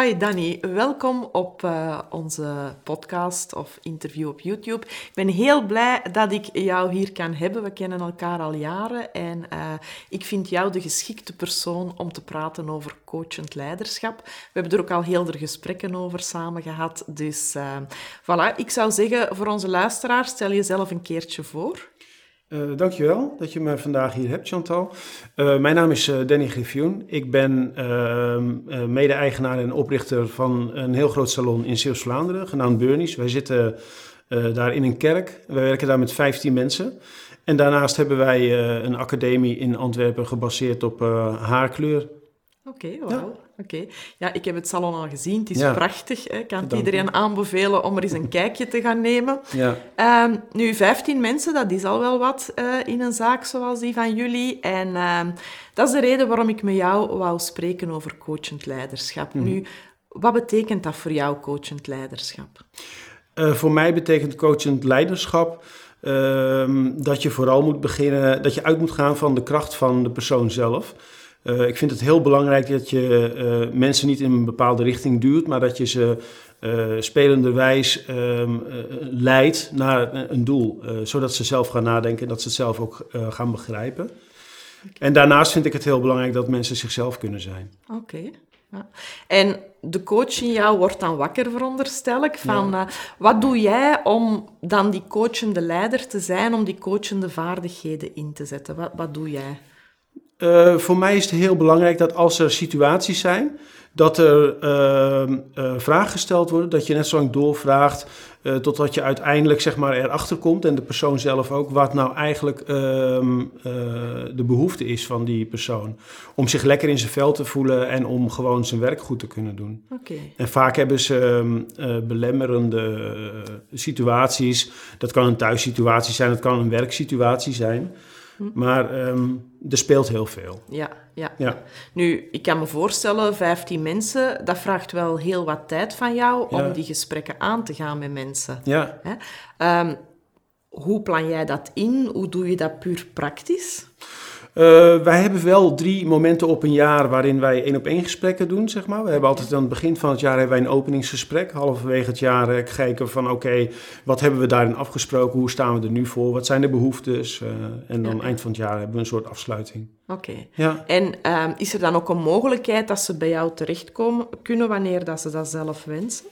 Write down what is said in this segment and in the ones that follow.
Hi Danny, welkom op uh, onze podcast of interview op YouTube. Ik ben heel blij dat ik jou hier kan hebben. We kennen elkaar al jaren en uh, ik vind jou de geschikte persoon om te praten over coachend leiderschap. We hebben er ook al heel veel gesprekken over samen gehad. Dus uh, voilà, ik zou zeggen voor onze luisteraars, stel jezelf een keertje voor. Uh, dankjewel dat je me vandaag hier hebt, Chantal. Uh, mijn naam is uh, Danny Griffioen. Ik ben ehm, mede-eigenaar en oprichter van een heel groot salon in Zeeuws-Vlaanderen, genaamd Burnies. Wij zitten daar in een kerk. Wij werken daar met 15 mensen. En daarnaast hebben wij een academie in Antwerpen gebaseerd op haarkleur. Oké, okay, wauw. Oké. Ja, ik heb het salon al gezien. Het is prachtig. Ik kan het iedereen aanbevelen om er eens een kijkje te gaan nemen. Ja. Um, nu, 15 mensen, dat is al wel wat uh, in een zaak zoals die van jullie. En uh, dat is de reden waarom ik met jou wou spreken over coachend leiderschap. Mm. Nu, wat betekent dat voor jou, coachend leiderschap? Uh, voor mij betekent coachend leiderschap... Ehm, dat je vooral moet beginnen, dat je uit moet gaan van de kracht van de persoon zelf. Uh, ik vind het heel belangrijk dat je uh, mensen niet in een bepaalde richting duwt, maar dat je ze uh, spelenderwijs um, leidt naar een doel. zodat ze zelf gaan nadenken en dat ze het zelf ook gaan begrijpen. En daarnaast vind ik het heel belangrijk dat mensen zichzelf kunnen zijn. Oké. Ja. En de coach in jou wordt dan wakker, veronderstel ik, van ja. wat doe jij om dan die coachende leider te zijn, om die coachende vaardigheden in te zetten? Wat, wat doe jij? Uh, voor mij is het heel belangrijk dat als er situaties zijn, dat er uh, uh, vragen gesteld worden, dat je net zo lang doorvraagt totdat je uiteindelijk zeg maar, erachter komt en de persoon zelf ook, wat nou eigenlijk ehm, de behoefte is van die persoon. Om zich lekker in zijn vel te voelen en om gewoon zijn werk goed te kunnen doen. Okay. En vaak hebben ze ehm, belemmerende situaties. Dat kan een thuissituatie zijn, dat kan een werksituatie zijn. Hm. Maar um, er speelt heel veel. Ja, ja, ja. Nu, ik kan me voorstellen, 15 mensen, dat vraagt wel heel wat tijd van jou om die gesprekken aan te gaan met mensen. Ja. Hè? Um, hoe plan jij dat in? Hoe doe je dat puur praktisch? Uh, wij hebben wel drie momenten op een jaar waarin wij één op één gesprekken doen, zeg maar. We hebben altijd aan het begin van het jaar hebben wij een openingsgesprek. Halverwege het jaar uh, kijken van oké, wat hebben we daarin afgesproken? Hoe staan we er nu voor? Wat zijn de behoeftes? Uh, en dan eind van het jaar hebben we een soort afsluiting. Oké. Okay. Ja. En ehm, is er dan ook een mogelijkheid dat ze bij jou terechtkomen kunnen wanneer dat ze dat zelf wensen?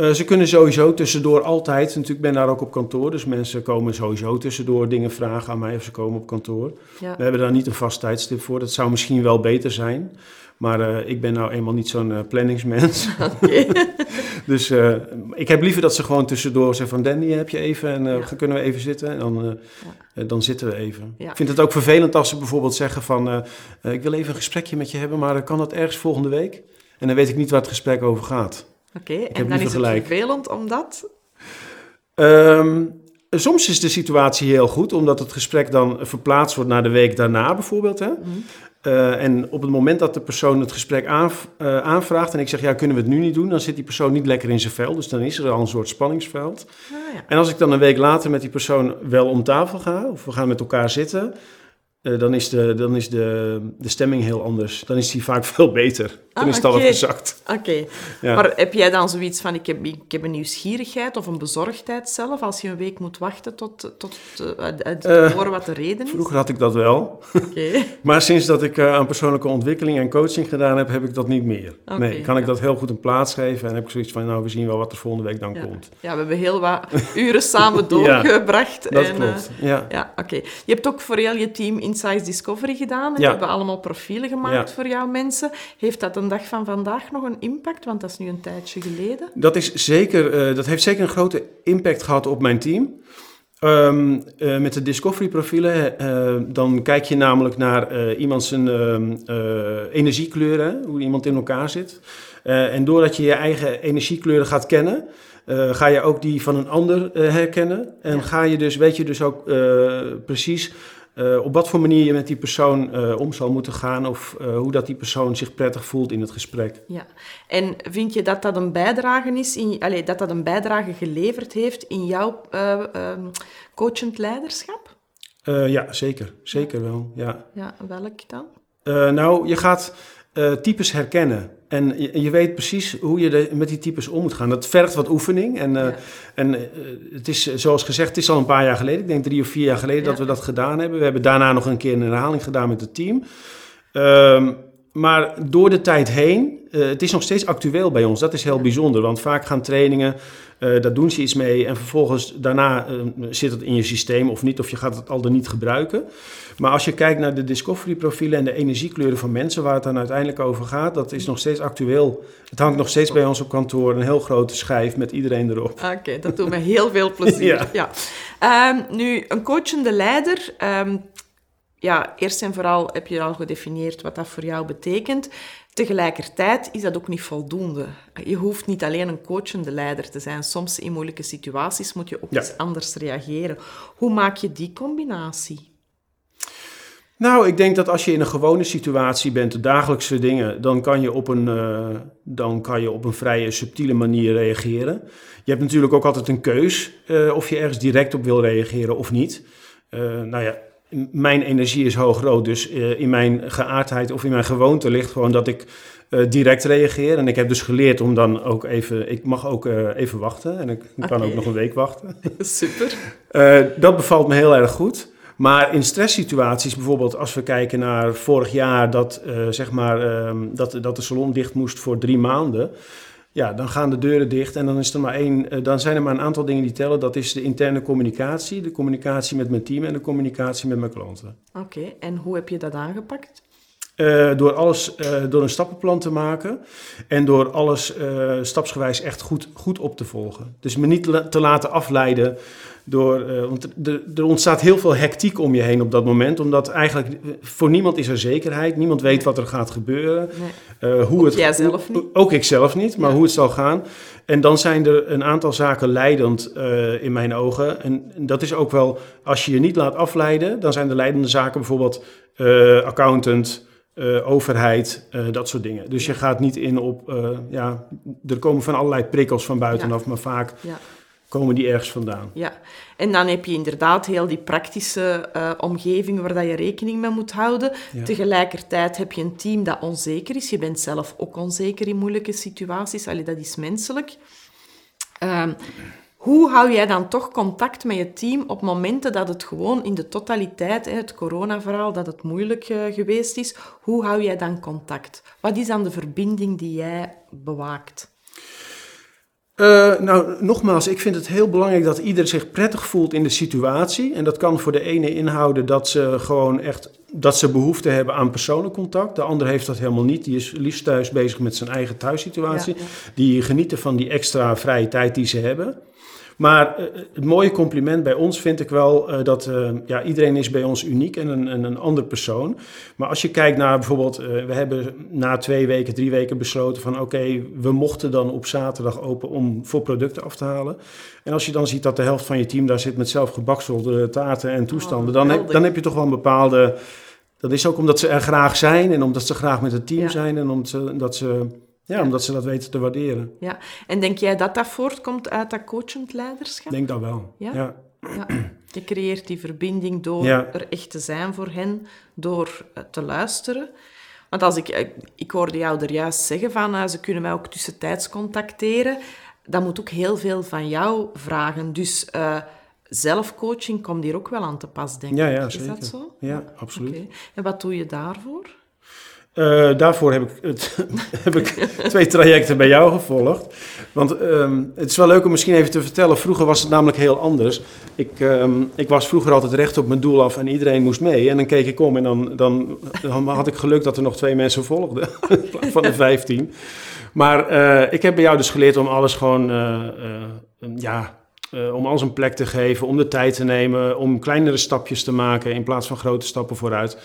Uh, ze kunnen sowieso tussendoor altijd, natuurlijk ben daar ook op kantoor, dus mensen komen sowieso tussendoor dingen vragen aan mij of ze komen op kantoor. Ja. We hebben daar niet een vast tijdstip voor, dat zou misschien wel beter zijn, maar uh, ik ben nou eenmaal niet zo'n uh, planningsmens. Okay. dus ik heb liever dat ze gewoon tussendoor zeggen van Danny, heb je even en ja. kunnen we even zitten en dan, ja. dan zitten we even. Ik vind het ook vervelend als ze bijvoorbeeld zeggen van ik wil even een gesprekje met je hebben, maar kan dat ergens volgende week? En dan weet ik niet waar het gesprek over gaat. Oké, okay, en dan is het vervelend omdat? Um, soms is de situatie heel goed, omdat het gesprek dan verplaatst wordt naar de week daarna bijvoorbeeld. Hè? Mm. Uh, en op het moment dat de persoon het gesprek aanv uh, aanvraagt en ik zeg, ja, kunnen we het nu niet doen, dan zit die persoon niet lekker in zijn vel. Dus dan is er al een soort spanningsveld. Ah, ja. En als ik dan een week later met die persoon wel om tafel ga, of we gaan met elkaar zitten, uh, dan is, de, dan is de, de stemming heel anders. Dan is die vaak veel beter. Dan ah, is het al gezakt. Oké. Ja. Maar heb jij dan zoiets van, ik heb, ik heb een nieuwsgierigheid of een bezorgdheid zelf, als je een week moet wachten tot, tot uh, te horen wat de reden is? Vroeger had ik dat wel. Okay. maar sinds dat ik uh, aan persoonlijke ontwikkeling en coaching gedaan heb, heb ik dat niet meer. Okay, nee, kan ik dat heel goed een plaats geven en heb ik zoiets van, nou, we zien wel wat er volgende week dan ja. komt. Ja, we hebben heel wat uren samen doorgebracht. ja, dat en, klopt, ja. ja Oké. Je hebt ook voor heel je team Insights Discovery gedaan. We hebben allemaal profielen gemaakt voor jouw mensen. Heeft dat een dag van vandaag nog een impact? Want dat is nu een tijdje geleden. Dat, is zeker, uh, dat heeft zeker een grote impact gehad op mijn team. Um, uh, met de Discovery profielen, uh, dan kijk je namelijk naar iemand zijn energiekleuren, hoe iemand in elkaar zit. en doordat je je eigen energiekleuren gaat kennen, ga je ook die van een ander herkennen. En ja. ga je dus, weet je dus ook precies uh, op wat voor manier je met die persoon uh, om zal moeten gaan of uh, hoe dat die persoon zich prettig voelt in het gesprek. Ja, en vind je dat dat een bijdrage is, in, allez, dat dat een bijdrage geleverd heeft in jouw um, coachend leiderschap? ja, zeker. Zeker wel, ja. Ja, welk dan? nou, je gaat uh, types herkennen. En je, je, weet precies hoe je met die types om moet gaan. Dat vergt wat oefening. En, uh, en uh, het is, zoals gezegd, het is al een paar jaar geleden, ik denk drie of vier jaar geleden, dat we dat gedaan hebben. We hebben daarna nog een keer een herhaling gedaan met het team. Um, maar door de tijd heen, uh, het is nog steeds actueel bij ons. Dat is heel bijzonder, want vaak gaan trainingen, uh, daar doen ze iets mee en vervolgens daarna uh, zit het in je systeem of niet, of je gaat het al dan niet gebruiken. Maar als je kijkt naar de discovery profielen en de energiekleuren van mensen, waar het dan uiteindelijk over gaat, dat is nog steeds actueel. Het hangt nog steeds bij ons op kantoor, een heel grote schijf met iedereen erop. Oké, dat doet me heel veel plezier. ja. ja. Um, nu, een coachende leider, um, ja, eerst en vooral heb je al gedefinieerd wat dat voor jou betekent. Tegelijkertijd is dat ook niet voldoende. Je hoeft niet alleen een coachende leider te zijn. Soms in moeilijke situaties moet je ook ja. eens anders reageren. Hoe maak je die combinatie? Nou, ik denk dat als je in een gewone situatie bent, de dagelijkse dingen, dan kan je op een, uh, dan kan je op een vrije subtiele manier reageren. Je hebt natuurlijk ook altijd een keus uh, of je ergens direct op wil reageren of niet. Uh, nou ja, mijn energie is hoog rood. Dus uh, in mijn geaardheid of in mijn gewoonte ligt gewoon dat ik uh, direct reageer. En ik heb dus geleerd om dan ook even... Ik mag ook uh, even wachten. En ik okay. kan ook nog een week wachten. Super. dat bevalt me heel erg goed. Maar in stresssituaties, bijvoorbeeld als we kijken naar vorig jaar... dat, zeg maar, um, dat, dat de salon dicht moest voor drie maanden... Ja, dan gaan de deuren dicht en dan, is er maar één, eh, dan zijn er maar een aantal dingen die tellen. Dat is de interne communicatie, de communicatie met mijn team en de communicatie met mijn klanten. Oké, en hoe heb je dat aangepakt? Uh, door alles, uh, door een stappenplan te maken en door alles uh, stapsgewijs echt goed, goed op te volgen. Dus me niet te laten afleiden door, want er, ontstaat heel veel hectiek om je heen op dat moment, omdat eigenlijk voor niemand is er zekerheid, niemand weet wat er gaat gebeuren. Nee. hoe ook het, jij zelf niet? Ook ik zelf niet, maar ja. hoe het zal gaan. En dan zijn er een aantal zaken leidend in mijn ogen. En dat is ook wel, als je je niet laat afleiden, dan zijn de leidende zaken bijvoorbeeld accountant, uh, overheid, uh, dat soort dingen. Dus je gaat niet in op, uh, ja, er komen van allerlei prikkels van buitenaf, ja. maar vaak ja. komen die ergens vandaan. Ja, en dan heb je inderdaad heel die praktische omgeving waar dat je rekening mee moet houden. Ja. Tegelijkertijd heb je een team dat onzeker is. Je bent zelf ook onzeker in moeilijke situaties. Allee, dat is menselijk. Um, hoe hou jij dan toch contact met je team op momenten dat het gewoon in de totaliteit, het coronaverhaal, dat het moeilijk uh, geweest is? Hoe hou jij dan contact? Wat is dan de verbinding die jij bewaakt? Uh, nou, nogmaals, ik vind het heel belangrijk dat ieder zich prettig voelt in de situatie. En dat kan voor de ene inhouden dat ze gewoon echt dat ze behoefte hebben aan persoonlijk contact. De ander heeft dat helemaal niet. Die is liefst thuis bezig met zijn eigen thuissituatie. Ja, ja. Die genieten van die extra vrije tijd die ze hebben. Maar uh, het mooie compliment bij ons vind ik wel uh, dat uh, ja, iedereen is bij ons uniek en een, een, een ander persoon. Maar als je kijkt naar bijvoorbeeld, we hebben na twee weken, drie weken besloten van oké, okay, we mochten dan op zaterdag open om voor producten af te halen. En als je dan ziet dat de helft van je team daar zit met zelf gebakselde taarten en toestanden, oh, dan, heb, dan heb je toch wel een bepaalde... Dat is ook omdat ze er graag zijn en omdat ze graag met het team ja. zijn en omdat ze, dat ze ja, omdat ze dat weten te waarderen. Ja, en denk jij dat dat voortkomt uit dat coachend leiderschap? Denk dat wel, ja. ja. Je creëert die verbinding door ja. er echt te zijn voor hen, door te luisteren. Want als ik, ik hoorde jou er juist zeggen van, uh, ze kunnen mij ook tussentijds contacteren. Dat moet ook heel veel van jou vragen. Dus uh, zelfcoaching komt hier ook wel aan te pas, denk ik. Ja, Is zeker. dat zo? Ja, absoluut. Okay. En wat doe je daarvoor? Uh, daarvoor heb ik, het, heb ik twee trajecten bij jou gevolgd. Want um, het is wel leuk om misschien even te vertellen. Vroeger was het namelijk heel anders. Ik, um, ik was vroeger altijd recht op mijn doel af en iedereen moest mee. En dan keek ik om en dan, dan, had ik geluk dat er nog twee mensen volgden. van de vijftien. Maar uh, ik heb bij jou dus geleerd om alles gewoon... Uh, ja, om alles een plek te geven, om de tijd te nemen, om kleinere stapjes te maken in plaats van grote stappen vooruit.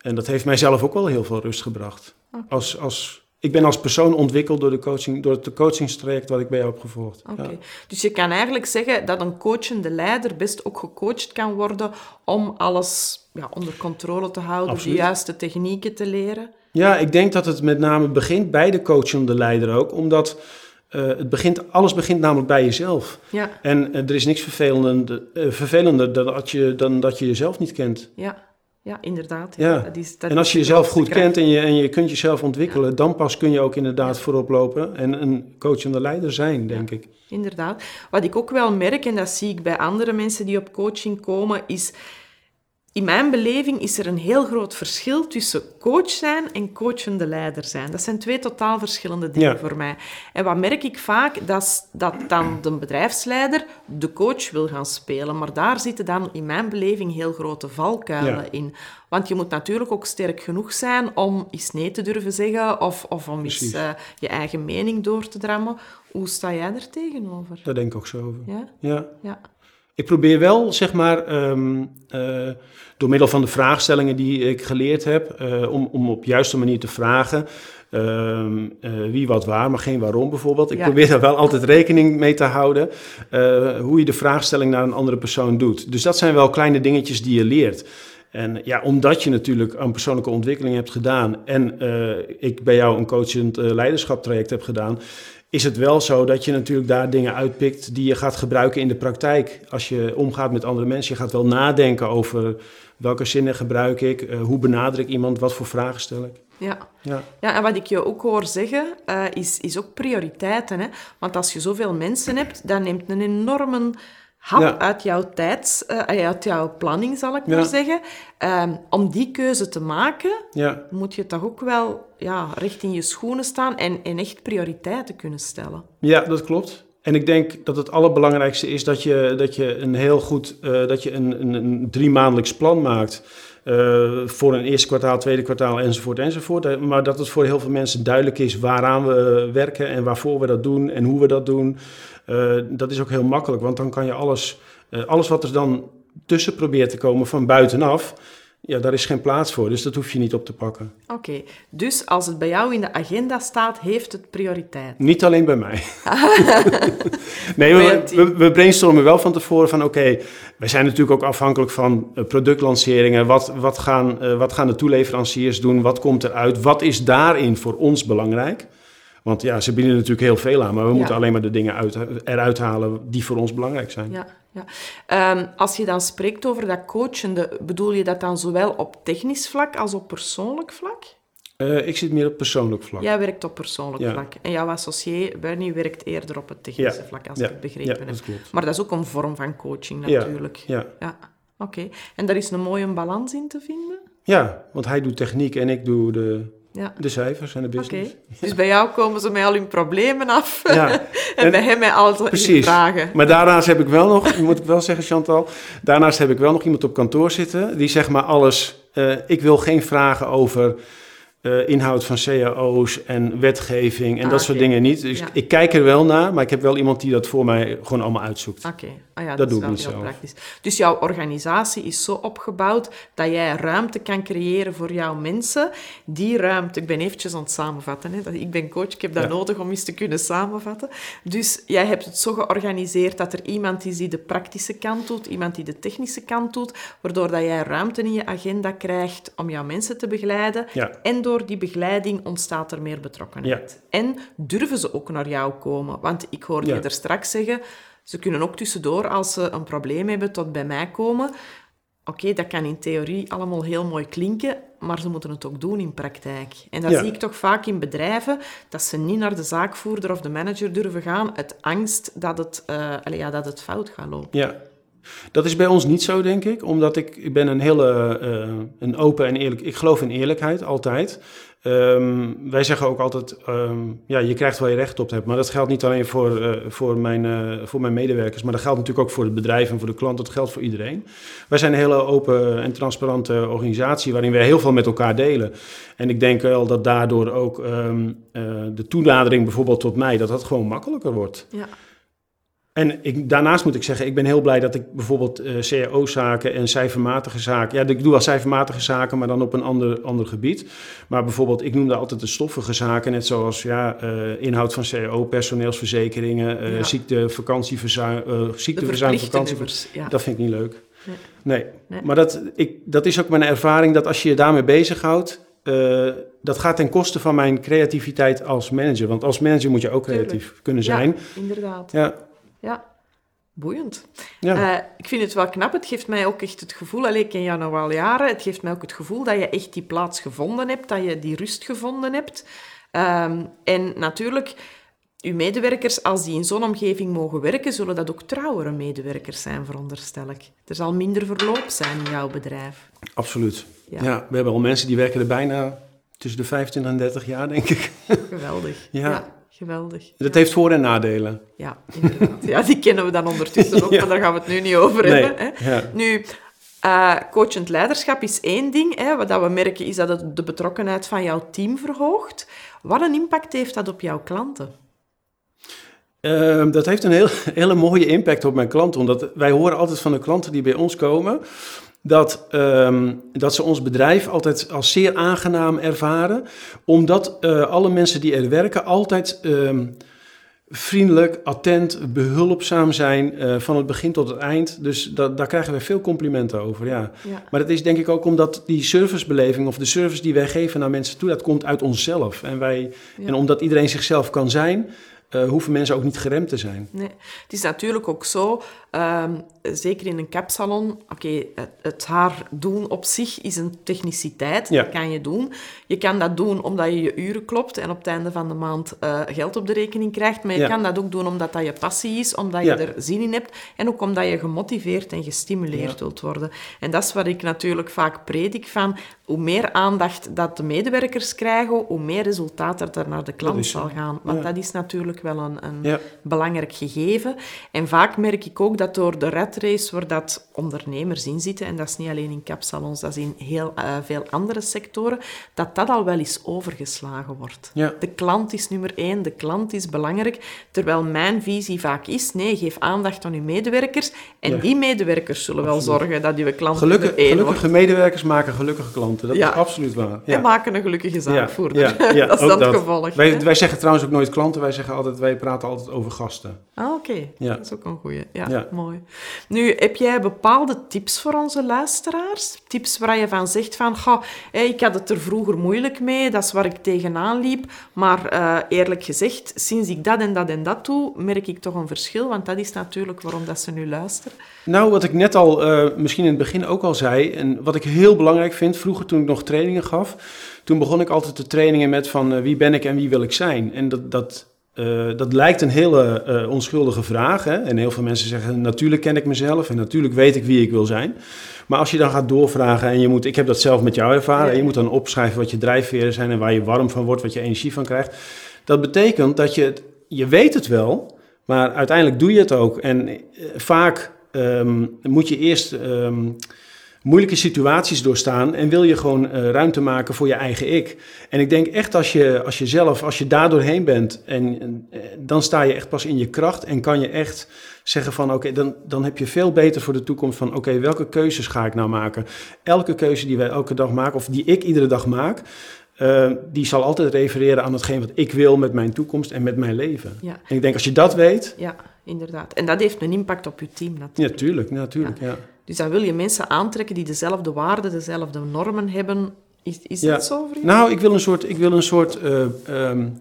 En dat heeft mij zelf ook wel heel veel rust gebracht. Okay. Als, als, ik ben als persoon ontwikkeld door, de coaching, door het coachingstraject wat ik bij jou heb gevolgd. Okay. Ja. Dus je kan eigenlijk zeggen dat een coachende leider best ook gecoacht kan worden om alles ja, onder controle te houden, Absoluut. de juiste technieken te leren. Ja, ik denk dat het met name begint bij de coachende leider ook, omdat uh, het begint, alles begint namelijk bij jezelf. Ja. En uh, er is niks vervelender, uh, vervelender dan, dat je, dan dat je jezelf niet kent. Ja. Ja, inderdaad. Ja. Dat is, dat en als je jezelf goed kent en je, en je kunt jezelf ontwikkelen, dan pas kun je ook inderdaad voorop lopen en een coachende leider zijn, denk ik. Inderdaad. Wat ik ook wel merk, en dat zie ik bij andere mensen die op coaching komen, is... In mijn beleving is er een heel groot verschil tussen coach zijn en coachende leider zijn. Dat zijn twee totaal verschillende dingen Ja. voor mij. En wat merk ik vaak, dat, is dat dan de bedrijfsleider de coach wil gaan spelen. Maar daar zitten dan in mijn beleving heel grote valkuilen Ja. in. Want je moet natuurlijk ook sterk genoeg zijn om eens nee te durven zeggen of, of om eens eh, je eigen mening door te drammen. Hoe sta jij er tegenover? Daar denk ik ook zo over. Ja? Ja. Ja. Ik probeer wel, zeg maar, ehm, eh, door middel van de vraagstellingen die ik geleerd heb, eh, om, om op juiste manier te vragen. ehm, eh, wie wat waar, maar geen waarom bijvoorbeeld. Ik Ja. probeer daar wel altijd rekening mee te houden. hoe je de vraagstelling naar een andere persoon doet. Dus dat zijn wel kleine dingetjes die je leert. En ja, omdat je natuurlijk een persoonlijke ontwikkeling hebt gedaan en ik bij jou een coachend eh, leiderschaptraject heb gedaan, is het wel zo dat je natuurlijk daar dingen uitpikt die je gaat gebruiken in de praktijk. Als je omgaat met andere mensen, je gaat wel nadenken over welke zinnen gebruik ik, eh, hoe benader ik iemand, wat voor vragen stel ik. Ja. Ja, ja, en wat ik je ook hoor zeggen, eh, is, is ook prioriteiten. Hè? Want als je zoveel mensen hebt, dan neemt een enorme hap Ja. uit jouw tijd, eh, uit jouw planning, zal ik Ja. maar zeggen. Ehm, om die keuze te maken, ja, moet je toch ook wel ja, recht in je schoenen staan en, en echt prioriteiten kunnen stellen. ja, dat klopt. En ik denk dat het allerbelangrijkste is dat je, dat je een heel goed, eh, dat je een, een, een drie maandelijks plan maakt. eh, voor een eerste kwartaal, tweede kwartaal enzovoort enzovoort. Eh, Maar dat het voor heel veel mensen duidelijk is waaraan we eh, werken en waarvoor we dat doen en hoe we dat doen. Eh, dat is ook heel makkelijk, want dan kan je alles, eh, alles wat er dan tussen probeert te komen van buitenaf, ja, daar is geen plaats voor. Dus dat hoef je niet op te pakken. Oké, dus als het bij jou in de agenda staat, heeft het prioriteit. Niet alleen bij mij. nee, we, we, we brainstormen wel van tevoren van oké, wij zijn natuurlijk ook afhankelijk van eh, productlanceringen. Wat, wat, gaan, wat gaan de toeleveranciers doen? Wat komt eruit? Wat is daarin voor ons belangrijk? Want ja, ze bieden natuurlijk heel veel aan, maar we Ja. moeten alleen maar de dingen uit, eruit halen die voor ons belangrijk zijn. Ja, ja. Ehm, als je dan spreekt over dat coachende, bedoel je dat dan zowel op technisch vlak als op persoonlijk vlak? Eh, ik zit meer op persoonlijk vlak. Jij werkt op persoonlijk Ja. vlak. En jouw associé, Bernie, werkt eerder op het technische vlak, als ik het begrepen Ja, heb. Maar dat is ook een vorm van coaching, natuurlijk. Ja. Ja, oké. En daar is een mooie balans in te vinden? ja, want hij doet techniek en ik doe de, Ja. de cijfers en de business. Dus bij jou komen ze met al hun problemen af. Ja. en, En- bij hem met al Precies. vragen. Maar daarnaast heb ik wel nog, moet ik wel zeggen Chantal, daarnaast heb ik wel nog iemand op kantoor zitten die zeg maar alles, eh, ik wil geen vragen over eh, inhoud van cao's en wetgeving en Ah, dat soort dingen niet. Dus Ja. ik kijk er wel naar, maar ik heb wel iemand die dat voor mij gewoon allemaal uitzoekt. Oké, ah ja, dat, Dat is doe ik niet praktisch. Dus jouw organisatie is zo opgebouwd dat jij ruimte kan creëren voor jouw mensen. Die ruimte, ik ben eventjes aan het samenvatten. Hè. Ik ben coach, ik heb dat Ja. nodig om eens te kunnen samenvatten. Dus jij hebt het zo georganiseerd dat er iemand is die de praktische kant doet, iemand die de technische kant doet, waardoor dat jij ruimte in je agenda krijgt om jouw mensen te begeleiden. Ja. En door die begeleiding ontstaat er meer betrokkenheid. En durven ze ook naar jou komen? Want ik hoorde Ja. je er straks zeggen, ze kunnen ook tussendoor, als ze een probleem hebben, tot bij mij komen. Oké, dat kan in theorie allemaal heel mooi klinken, maar ze moeten het ook doen in praktijk. En dat Ja. zie ik toch vaak in bedrijven, dat ze niet naar de zaakvoerder of de manager durven gaan uit angst dat het, eh, ja, dat het fout gaat lopen. Ja. Dat is bij ons niet zo, denk ik, omdat ik, ik ben een hele eh, een open en eerlijk. Ik geloof in eerlijkheid altijd. Ehm, wij zeggen ook altijd, ehm, ja, je krijgt waar je recht op hebt. Maar dat geldt niet alleen voor, eh, voor, mijn, eh, voor mijn medewerkers, maar dat geldt natuurlijk ook voor het bedrijf en voor de klant. Dat geldt voor iedereen. Wij zijn een hele open en transparante organisatie waarin we heel veel met elkaar delen. En ik denk wel dat daardoor ook ehm, eh, de toenadering bijvoorbeeld tot mij, dat dat gewoon makkelijker wordt. Ja. En ik, daarnaast moet ik zeggen, ik ben heel blij dat ik bijvoorbeeld eh CAO-zaken en cijfermatige zaken... Ja, ik doe wel cijfermatige zaken, maar dan op een ander, ander gebied. Maar bijvoorbeeld, ik noemde altijd de stoffige zaken, net zoals ja, eh, inhoud van CAO, personeelsverzekeringen, Ja. ziekte, vakantieverzuim, ziekteverzuim, verplichte vakantie. nummers. Ja. Dat vind ik niet leuk. Nee. Nee, Nee. maar dat, ik, dat is ook mijn ervaring, dat als je je daarmee bezighoudt... eh dat gaat ten koste van mijn creativiteit als manager. Want als manager moet je ook Tuurlijk. creatief kunnen zijn. Ja, inderdaad. Ja, Ja. Boeiend. Ja. Uh, ik vind het wel knap. Het geeft mij ook echt het gevoel, alleen ik ken jou nog wel jaren, het geeft mij ook het gevoel dat je echt die plaats gevonden hebt, dat je die rust gevonden hebt. Um, en natuurlijk, uw medewerkers, als die in zo'n omgeving mogen werken, zullen dat ook trouwere medewerkers zijn, veronderstel ik. Er zal minder verloop zijn in jouw bedrijf. Absoluut. Ja, ja we hebben al mensen die werken er bijna tussen de 25 en 30 jaar, denk ik. Geweldig. ja. Geweldig. Dat heeft voor- en nadelen. Ja, inderdaad. Ja, die kennen we dan ondertussen ook, maar daar gaan we het nu niet over hebben. Hè. Ja. Nu, uh, coachend leiderschap is één ding. Hè. Wat we merken is dat het de betrokkenheid van jouw team verhoogt. Wat een impact heeft dat op jouw klanten? Uh, dat heeft een heel, hele mooie impact op mijn klanten. Omdat wij horen altijd van de klanten die bij ons komen dat, um, dat ze ons bedrijf altijd als zeer aangenaam ervaren, omdat uh, alle mensen die er werken altijd um, vriendelijk, attent, behulpzaam zijn uh, van het begin tot het eind. Dus daar krijgen we veel complimenten over, ja. ja. Maar dat is denk ik ook omdat die servicebeleving of de service die wij geven naar mensen toe, dat komt uit onszelf. En, wij, ja. en omdat iedereen zichzelf kan zijn, uh, hoeven mensen ook niet geremd te zijn. Nee, het is natuurlijk ook zo, um, zeker in een kapsalon, oké, okay, het, het, haar doen op zich is een techniciteit, ja. dat kan je doen. Je kan dat doen omdat je je uren klopt en op het einde van de maand uh, geld op de rekening krijgt, maar je ja. kan dat ook doen omdat dat je passie is, omdat je er zin in hebt en ook omdat je gemotiveerd en gestimuleerd wilt worden. En dat is wat ik natuurlijk vaak predik van, hoe meer aandacht dat de medewerkers krijgen, hoe meer resultaat er naar de klant zal gaan. Want dat is natuurlijk wel een, een belangrijk gegeven. En vaak merk ik ook dat door de red race waar dat ondernemers in zitten, en dat is niet alleen in kapsalons, dat is in heel uh, veel andere sectoren, dat dat al wel eens overgeslagen wordt. Ja. De klant is nummer één, de klant is belangrijk, terwijl mijn visie vaak is, nee, geef aandacht aan uw medewerkers en die medewerkers zullen wel zorgen dat uw klant Gelukkig, één Gelukkige wordt. medewerkers maken gelukkige klanten, dat is absoluut waar. En maken een gelukkige zaakvoerder. dat is dan het gevolg. Wij, wij, zeggen trouwens ook nooit klanten, wij zeggen altijd, wij praten altijd over gasten. Ah, oké. Ja. Dat is ook een goeie. Ja, mooi. Nu, heb jij bepaalde tips voor onze luisteraars? Tips waar je van zegt van, goh, ik had het er vroeger moeilijk mee, dat is waar ik tegenaan liep, maar uh, eerlijk gezegd, sinds ik dat en dat en dat doe, merk ik toch een verschil, want dat is natuurlijk waarom dat ze nu luisteren. Nou, wat ik net al, uh, misschien in het begin ook al zei, en wat ik heel belangrijk vind, vroeger toen ik nog trainingen gaf, toen begon ik altijd de trainingen met van uh, wie ben ik en wie wil ik zijn. En dat, dat uh, dat lijkt een hele uh, onschuldige vraag. Hè? En heel veel mensen zeggen: natuurlijk ken ik mezelf en natuurlijk weet ik wie ik wil zijn. Maar als je dan gaat doorvragen en je moet, ik heb dat zelf met jou ervaren, ja. en je moet dan opschrijven wat je drijfveren zijn en waar je warm van wordt, wat je energie van krijgt. Dat betekent dat je, je weet het wel, maar uiteindelijk doe je het ook. En uh, vaak um, moet je eerst. Um, moeilijke situaties doorstaan en wil je gewoon uh, ruimte maken voor je eigen ik. En ik denk echt als je, als je zelf, als je daar doorheen bent, en, uh, dan sta je echt pas in je kracht en kan je echt zeggen van oké, okay, dan, dan heb je veel beter voor de toekomst van oké, okay, welke keuzes ga ik nou maken? Elke keuze die wij elke dag maken of die ik iedere dag maak, uh, die zal altijd refereren aan hetgeen wat ik wil met mijn toekomst en met mijn leven. Ja. En ik denk als je dat weet... Ja, inderdaad. En dat heeft een impact op je team natuurlijk. Ja, tuurlijk, natuurlijk, ja. ja. Dus dan wil je mensen aantrekken die dezelfde waarden, dezelfde normen hebben. Is, is ja. dat zo voor Nou, ik wil een soort, ik wil een soort, uh, um,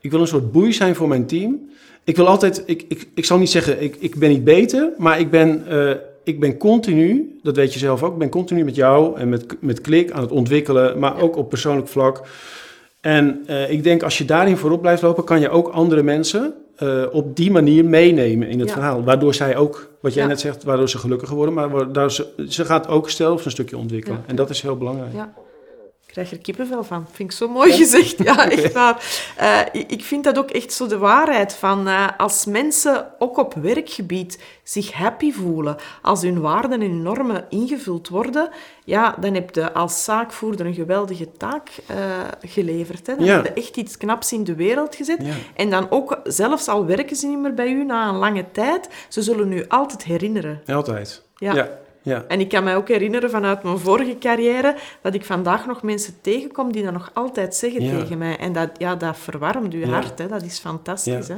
ik wil een soort boei zijn voor mijn team. Ik wil altijd, ik, ik, ik zal niet zeggen, ik, ik ben niet beter, maar ik ben, uh, ik ben continu, dat weet je zelf ook, ik ben continu met jou en met, met Klik aan het ontwikkelen, maar ja. ook op persoonlijk vlak. En uh, ik denk, als je daarin voorop blijft lopen, kan je ook andere mensen uh, op die manier meenemen in het ja. verhaal. Waardoor zij ook, wat jij ja. net zegt, waardoor ze gelukkiger worden, maar waardoor ze, ze gaat ook zelf een stukje ontwikkelen. En dat is heel belangrijk. Ja. Ik krijg er kippenvel van. Vind ik zo mooi gezegd. Ja, echt waar. Uh, ik vind dat ook echt zo de waarheid van uh, als mensen ook op werkgebied zich happy voelen, als hun waarden en normen ingevuld worden, ja, dan heb je als zaakvoerder een geweldige taak uh, geleverd. Hè. Dan ja. heb je echt iets knaps in de wereld gezet. Ja. En dan ook, zelfs al werken ze niet meer bij u na een lange tijd, ze zullen u altijd herinneren. Altijd. ja. Ja. En ik kan mij ook herinneren vanuit mijn vorige carrière dat ik vandaag nog mensen tegenkom die dat nog altijd zeggen ja. tegen mij. En dat, ja, dat verwarmt je ja. hart, hè. dat is fantastisch. Hè?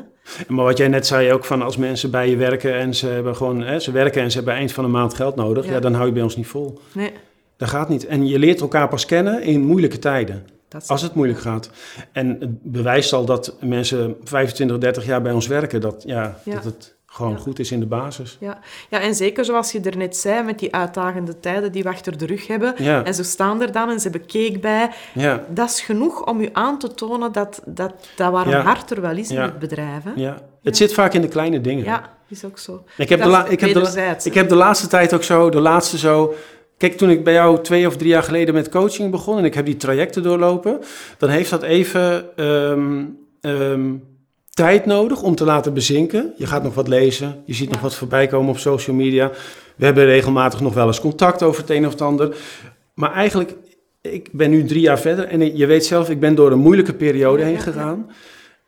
Maar wat jij net zei ook van als mensen bij je werken en ze hebben gewoon, hè, ze werken en ze hebben eind van de maand geld nodig, ja. dan hou je bij ons niet vol. Nee. Dat gaat niet. En je leert elkaar pas kennen in moeilijke tijden. Als het moeilijk gaat. En het bewijst al dat mensen 25, 30 jaar bij ons werken, dat, ja, dat het gewoon goed is in de basis. Ja. ja, en zeker zoals je er net zei, met die uitdagende tijden die we achter de rug hebben. En ze staan er dan en ze hebben cake bij. Ja. Dat is genoeg om je aan te tonen dat, dat, dat waar een hart er wel is in het bedrijf. Hè? Ja. Het zit vaak in de kleine dingen. Ja, is ook zo. Ik heb, de, ik, heb de, ik heb de laatste tijd ook zo, de laatste zo... Kijk, toen ik bij jou twee of drie jaar geleden met coaching begon... en ik heb die trajecten doorlopen... dan heeft dat even... Ehm, ehm, tijd nodig om te laten bezinken. Je gaat nog wat lezen, je ziet nog wat voorbij komen op social media. We hebben regelmatig nog wel eens contact over het een of het ander. Maar eigenlijk, ik ben nu drie jaar verder en je weet zelf, ik ben door een moeilijke periode heen gegaan.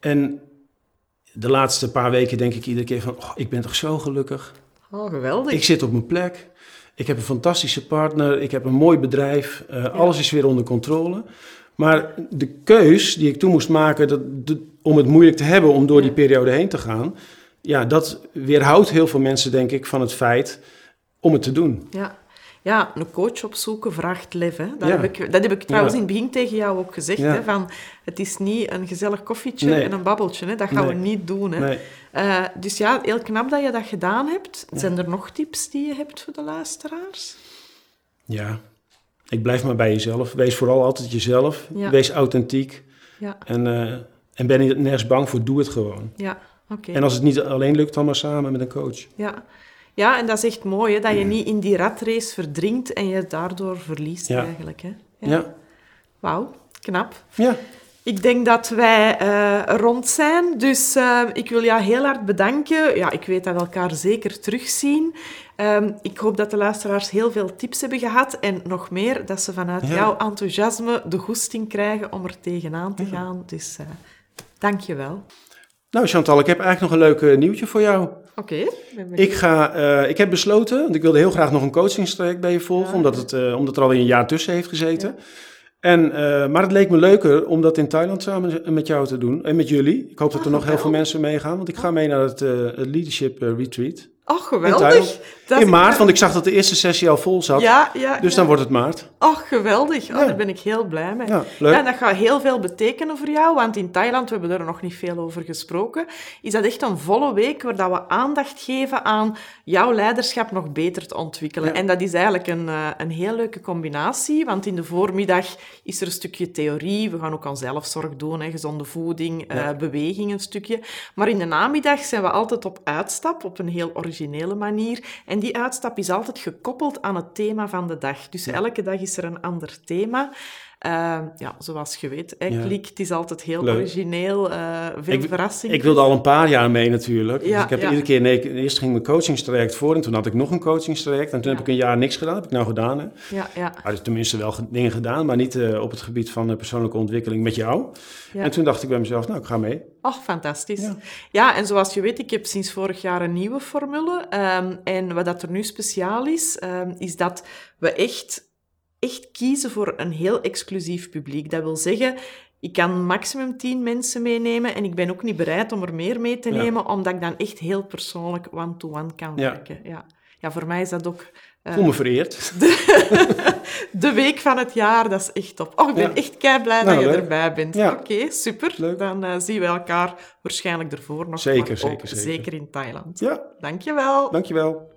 En de laatste paar weken denk ik iedere keer van, oh, ik ben toch zo gelukkig. Oh, geweldig. Ik zit op mijn plek. Ik heb een fantastische partner. Ik heb een mooi bedrijf. Uh, Alles is weer onder controle. Maar de keus die ik toen moest maken dat, om het moeilijk te hebben om door die periode heen te gaan, ja, dat weerhoudt heel veel mensen, denk ik, van het feit om het te doen. Ja. Ja, een coach opzoeken vraagt lef. Hè. Dat, heb ik, dat heb ik trouwens in het begin tegen jou ook gezegd. Hè, van, het is niet een gezellig koffietje en een babbeltje. Hè. Dat gaan we niet doen. Hè. Uh, dus ja, heel knap dat je dat gedaan hebt. Zijn er nog tips die je hebt voor de luisteraars? Ja, ik blijf maar bij jezelf. Wees vooral altijd jezelf. Wees authentiek. Ja. En, uh, en ben je nergens bang voor, doe het gewoon. Ja, oké. En als het niet alleen lukt, dan maar samen met een coach. Ja, ja en dat is echt mooi, hè, dat je niet in die ratrace verdrinkt en je daardoor verliest eigenlijk. Hè? Ja. ja. Wauw, knap. Ja. Ik denk dat wij uh, rond zijn, dus uh, ik wil jou heel hard bedanken. Ja, ik weet dat we elkaar zeker terugzien. Um, ik hoop dat de luisteraars heel veel tips hebben gehad en nog meer, dat ze vanuit jouw enthousiasme de goesting krijgen om er tegenaan te gaan. Dus uh, dank je wel. Nou Chantal, ik heb eigenlijk nog een leuk nieuwtje voor jou. Oké. ik, ga, ik heb besloten, want ik wilde heel graag nog een coachingstraject bij je volgen, omdat, het, omdat er alweer een jaar tussen heeft gezeten. En, uh, maar het leek me leuker om dat in Thailand samen met jou te doen. En met jullie. Ik hoop dat er nog heel veel mensen meegaan. Want ik ga mee naar het, uh, Leadership uh, Retreat. Oh, geweldig. In, in maart, want ik zag dat de eerste sessie al vol zat. Ja, ja. Dus dan wordt het maart. Oh, geweldig. Oh, Daar ben ik heel blij mee. Ja, leuk. Ja, dat gaat heel veel betekenen voor jou, want in Thailand, we hebben er nog niet veel over gesproken, is dat echt een volle week waar dat we aandacht geven aan jouw leiderschap nog beter te ontwikkelen. En dat is eigenlijk een, uh, een heel leuke combinatie, want in de voormiddag is er een stukje theorie. We gaan ook aan zelfzorg doen, hè, gezonde voeding, uh, beweging een stukje. Maar in de namiddag zijn we altijd op uitstap, op een heel originele manier. En die uitstap is altijd gekoppeld aan het thema van de dag. Dus elke dag is er een ander thema. Uh, ja, zoals je weet, hè, Klik, het is altijd heel origineel, uh, veel ik, verrassing. Ik wilde al een paar jaar mee natuurlijk. Ja, dus ik heb iedere keer, nee, eerst ging mijn coachingstraject voor en toen had ik nog een coachingstraject. En toen heb ik een jaar niks gedaan, heb ik nou gedaan. Hè. Ja, ja. Maar tenminste wel dingen gedaan, maar niet uh, op het gebied van persoonlijke ontwikkeling met jou. En toen dacht ik bij mezelf, nou, ik ga mee. Ach, fantastisch. Ja. en zoals je weet, ik heb sinds vorig jaar een nieuwe formule. Um, en wat dat er nu speciaal is, um, is dat we echt echt kiezen voor een heel exclusief publiek. Dat wil zeggen, ik kan maximum 10 mensen meenemen en ik ben ook niet bereid om er meer mee te nemen, omdat ik dan echt heel persoonlijk one-to-one kan werken. Ja. ja, voor mij is dat ook... Uh, Voel me vereerd. De, week van het jaar, dat is echt top. Oh, ik ben echt kei blij dat nou, je erbij bent. Oké, super. Leuk. Dan uh, zien we elkaar waarschijnlijk ervoor nog. Zeker, zeker, zeker. Zeker in Thailand. Ja. Dankjewel. Dankjewel.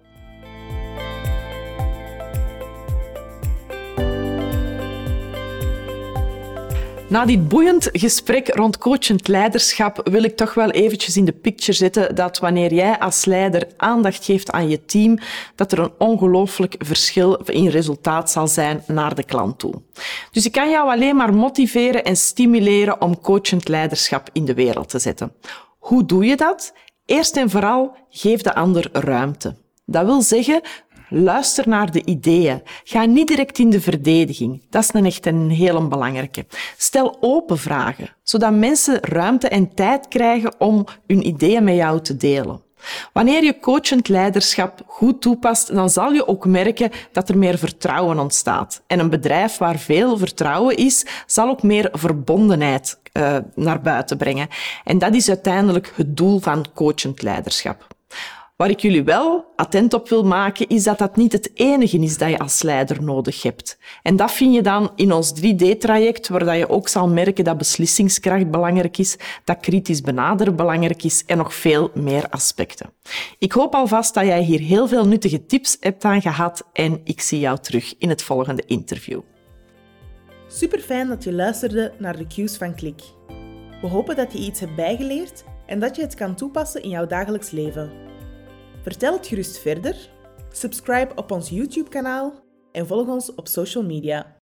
Na dit boeiend gesprek rond coachend leiderschap wil ik toch wel eventjes in de picture zetten dat wanneer jij als leider aandacht geeft aan je team, dat er een ongelooflijk verschil in resultaat zal zijn naar de klant toe. Dus ik kan jou alleen maar motiveren en stimuleren om coachend leiderschap in de wereld te zetten. Hoe doe je dat? Eerst en vooral geef de ander ruimte. Dat wil zeggen, Luister naar de ideeën. Ga niet direct in de verdediging. Dat is een echt een heel belangrijke. Stel open vragen, zodat mensen ruimte en tijd krijgen om hun ideeën met jou te delen. Wanneer je coachend leiderschap goed toepast, dan zal je ook merken dat er meer vertrouwen ontstaat. En een bedrijf waar veel vertrouwen is, zal ook meer verbondenheid uh, naar buiten brengen. En dat is uiteindelijk het doel van coachend leiderschap. Waar ik jullie wel attent op wil maken, is dat dat niet het enige is dat je als leider nodig hebt. En dat vind je dan in ons 3D-traject, waar je ook zal merken dat beslissingskracht belangrijk is, dat kritisch benaderen belangrijk is en nog veel meer aspecten. Ik hoop alvast dat jij hier heel veel nuttige tips hebt aan gehad en ik zie jou terug in het volgende interview. Super fijn dat je luisterde naar de cues van Klik. We hopen dat je iets hebt bijgeleerd en dat je het kan toepassen in jouw dagelijks leven. Vertel het gerust verder, subscribe op ons YouTube-kanaal en volg ons op social media.